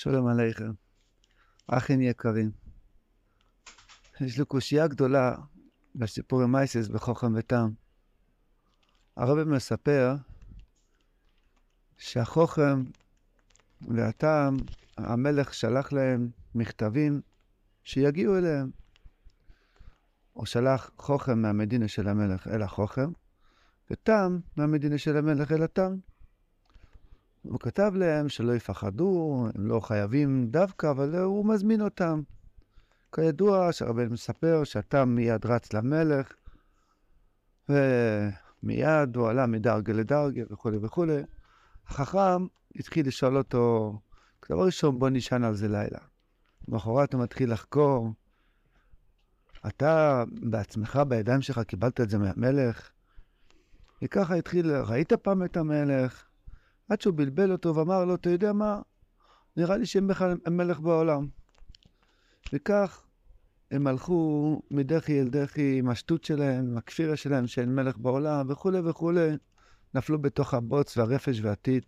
שלום עליכם, אחים יקרים. יש לי קושייה גדולה בסיפור עם מייסס בחוכם וטעם. הרב מספר שהחוכם והטעם, המלך שלח להם מכתבים שיגיעו אליהם. הוא שלח חוכם מהמדינה של המלך אל החוכם, וטעם מהמדינה של המלך אל הטעם. הוא כתב להם שלא יפחדו, הם לא חייבים דווקא, אבל הוא מזמין אותם. כידוע, שהרבן מספר שהתם מיד רץ למלך, ומיד הוא עלה מדרגה לדרגה וכולי וכולי. החכם התחיל לשאול אותו, דבר ראשון בוא נשען על זה לילה. למחרת הוא מתחיל לחקור, אתה בעצמך, בידיים שלך, קיבלת את זה מהמלך? וככה התחיל, ראית פעם את המלך? עד שהוא בלבל אותו ואמר לו, אתה יודע מה? נראה לי שהם בכלל מלך בעולם. וכך הם הלכו מדחי אל דחי עם השטות שלהם, עם הכפירה שלהם שאין מלך בעולם וכולי וכולי, נפלו בתוך הבוץ והרפש והטיט.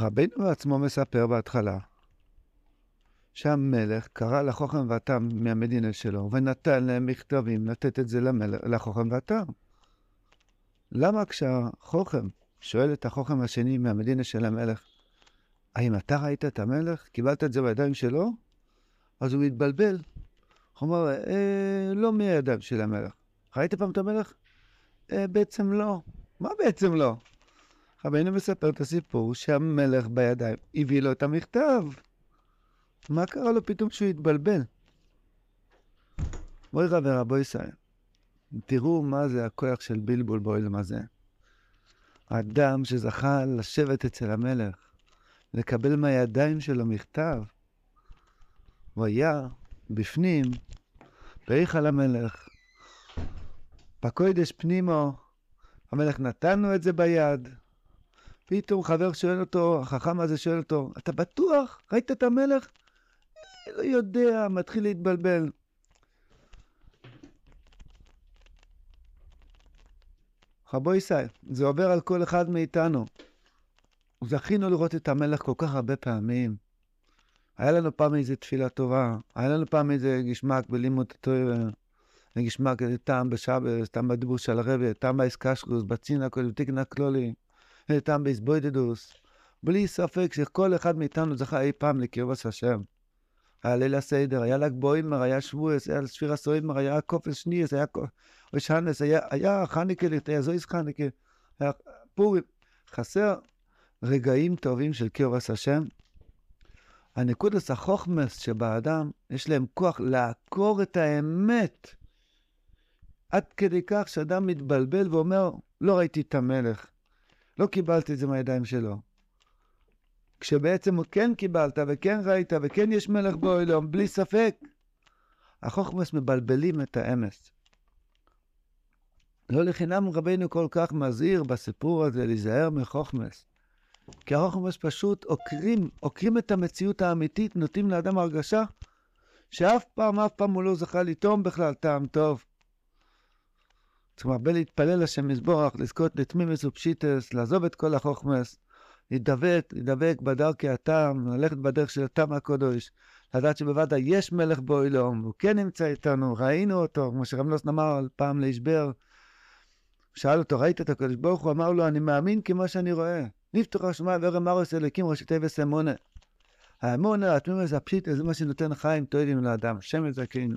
רבינו בעצמו מספר בהתחלה שהמלך קרא לחוכם והתם מהמדינה שלו ונתן להם מכתבים לתת את זה למלך, לחוכם והתם. למה כשהחוכם שואל את החוכם השני מהמדינה של המלך, האם אתה ראית את המלך? קיבלת את זה בידיים שלו? אז הוא מתבלבל. הוא אומר, אה, לא מהידיים של המלך. ראית פעם את המלך? אה, בעצם לא. מה בעצם לא? רבינו מספר את הסיפור שהמלך בידיים הביא לו את המכתב. מה קרה לו פתאום שהוא התבלבל? בואי רבי רבו ישראל. תראו מה זה הכוח של בלבול בעולם הזה. האדם שזכה לשבת אצל המלך, לקבל מהידיים שלו מכתב, הוא היה בפנים, בהיכל המלך, בקוידש פנימו, המלך נתן לו את זה ביד. פתאום חבר שואל אותו, החכם הזה שואל אותו, אתה בטוח? ראית את המלך? לא יודע, מתחיל להתבלבל. רבו ישראל, זה עובר על כל אחד מאיתנו. זכינו לראות את המלך כל כך הרבה פעמים. היה לנו פעם איזה תפילה טובה, היה לנו פעם איזה גשמק בלימוד התואר, גשמק, איזה טעם בשבס, טעם בדיבור של הרבי, טעם באיסקשקוס, בצינה, בתיקנה כלולי, טעם באיסבוידדוס. בלי ספק שכל אחד מאיתנו זכה אי פעם לקרבס השם. היה ליל הסדר, היה ל"ג בוימר, היה שבועס, היה ספירה סוימר, היה קופס שניאס, היה ושנס, היה, היה חניקה, היה זויס חניקה, היה פורים. חסר רגעים טובים של קרבס השם. הנקודס החוכמס שבאדם, יש להם כוח לעקור את האמת. עד כדי כך שאדם מתבלבל ואומר, לא ראיתי את המלך, לא קיבלתי את זה מהידיים שלו. כשבעצם כן קיבלת וכן ראית וכן יש מלך בעולם, בלי ספק. החוכמס מבלבלים את האמס. לא לחינם רבינו כל כך מזהיר בסיפור הזה להיזהר מחוכמס. כי החוכמס פשוט עוקרים, עוקרים את המציאות האמיתית, נותנים לאדם הרגשה שאף פעם, אף פעם הוא לא זכה לטעום בכלל טעם טוב. צריכים הרבה להתפלל לשם מזבורך, לזכות לתמימס ופשיטס, לעזוב את כל החוכמס, להידבק, להידבק בדרכי הטעם, ללכת בדרך של הטעם הקודש, לדעת שבוודאי יש מלך באוילום, הוא כן נמצא איתנו, ראינו אותו, כמו שרמלוס אמר פעם להשבר, שאל אותו, ראית את הקדוש ברוך הוא? אמר לו, אני מאמין כמו שאני רואה. נפתח השמיים ורם ארוס אלוקים טבעס אמונה. האמונה, התמימוס, הפשיטה, זה מה שנותן חיים טובים לאדם, שם יזכנו.